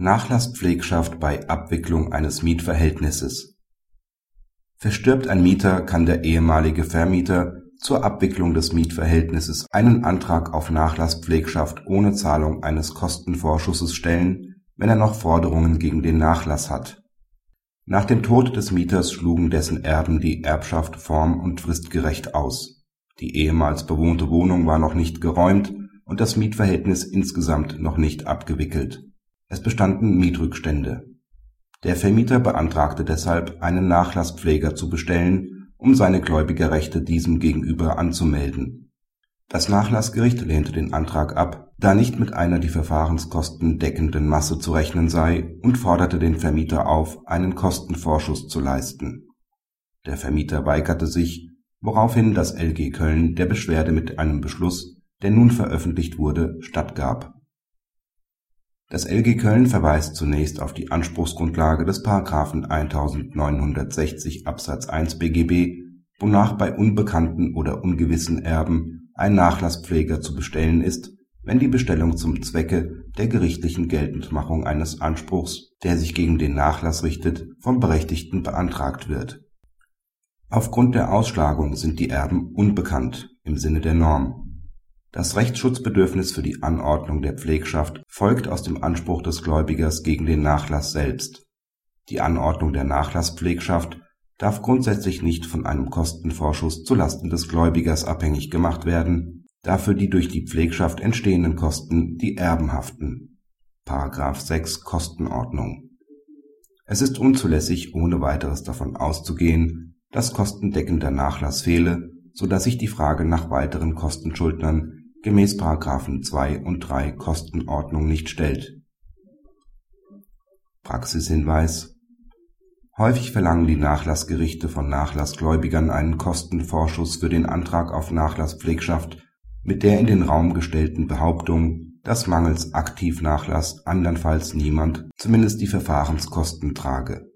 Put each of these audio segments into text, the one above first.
Nachlasspflegschaft bei Abwicklung eines Mietverhältnisses Verstirbt ein Mieter, kann der ehemalige Vermieter zur Abwicklung des Mietverhältnisses einen Antrag auf Nachlasspflegschaft ohne Zahlung eines Kostenvorschusses stellen, wenn er noch Forderungen gegen den Nachlass hat. Nach dem Tod des Mieters schlugen dessen Erben die Erbschaft form und fristgerecht aus. Die ehemals bewohnte Wohnung war noch nicht geräumt und das Mietverhältnis insgesamt noch nicht abgewickelt es bestanden Mietrückstände. Der Vermieter beantragte deshalb, einen Nachlasspfleger zu bestellen, um seine Gläubigerrechte diesem gegenüber anzumelden. Das Nachlassgericht lehnte den Antrag ab, da nicht mit einer die Verfahrenskosten deckenden Masse zu rechnen sei und forderte den Vermieter auf, einen Kostenvorschuss zu leisten. Der Vermieter weigerte sich, woraufhin das LG Köln der Beschwerde mit einem Beschluss, der nun veröffentlicht wurde, stattgab das LG Köln verweist zunächst auf die Anspruchsgrundlage des § 1960 Absatz 1 BGB, wonach bei unbekannten oder ungewissen Erben ein Nachlasspfleger zu bestellen ist, wenn die Bestellung zum Zwecke der gerichtlichen Geltendmachung eines Anspruchs, der sich gegen den Nachlass richtet, vom Berechtigten beantragt wird. Aufgrund der Ausschlagung sind die Erben unbekannt im Sinne der Norm das Rechtsschutzbedürfnis für die Anordnung der Pflegschaft folgt aus dem Anspruch des Gläubigers gegen den Nachlass selbst. Die Anordnung der Nachlasspflegschaft darf grundsätzlich nicht von einem Kostenvorschuss zu Lasten des Gläubigers abhängig gemacht werden, da für die durch die Pflegschaft entstehenden Kosten die Erben haften (§ 6 Kostenordnung). Es ist unzulässig, ohne weiteres davon auszugehen, dass kostendeckender Nachlass fehle, so dass sich die Frage nach weiteren Kostenschuldnern gemäß § 2 und 3 Kostenordnung nicht stellt. Praxishinweis Häufig verlangen die Nachlassgerichte von Nachlassgläubigern einen Kostenvorschuss für den Antrag auf Nachlasspflegschaft mit der in den Raum gestellten Behauptung, dass mangels Aktivnachlass andernfalls niemand zumindest die Verfahrenskosten trage.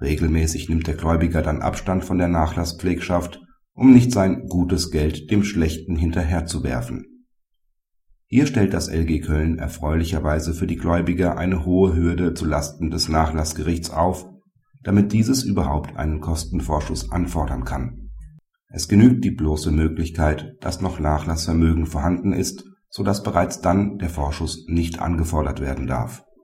Regelmäßig nimmt der Gläubiger dann Abstand von der Nachlasspflegschaft, um nicht sein gutes Geld dem Schlechten hinterherzuwerfen hier stellt das LG Köln erfreulicherweise für die Gläubiger eine hohe Hürde zu Lasten des Nachlassgerichts auf, damit dieses überhaupt einen Kostenvorschuss anfordern kann. Es genügt die bloße Möglichkeit, dass noch Nachlassvermögen vorhanden ist, so dass bereits dann der Vorschuss nicht angefordert werden darf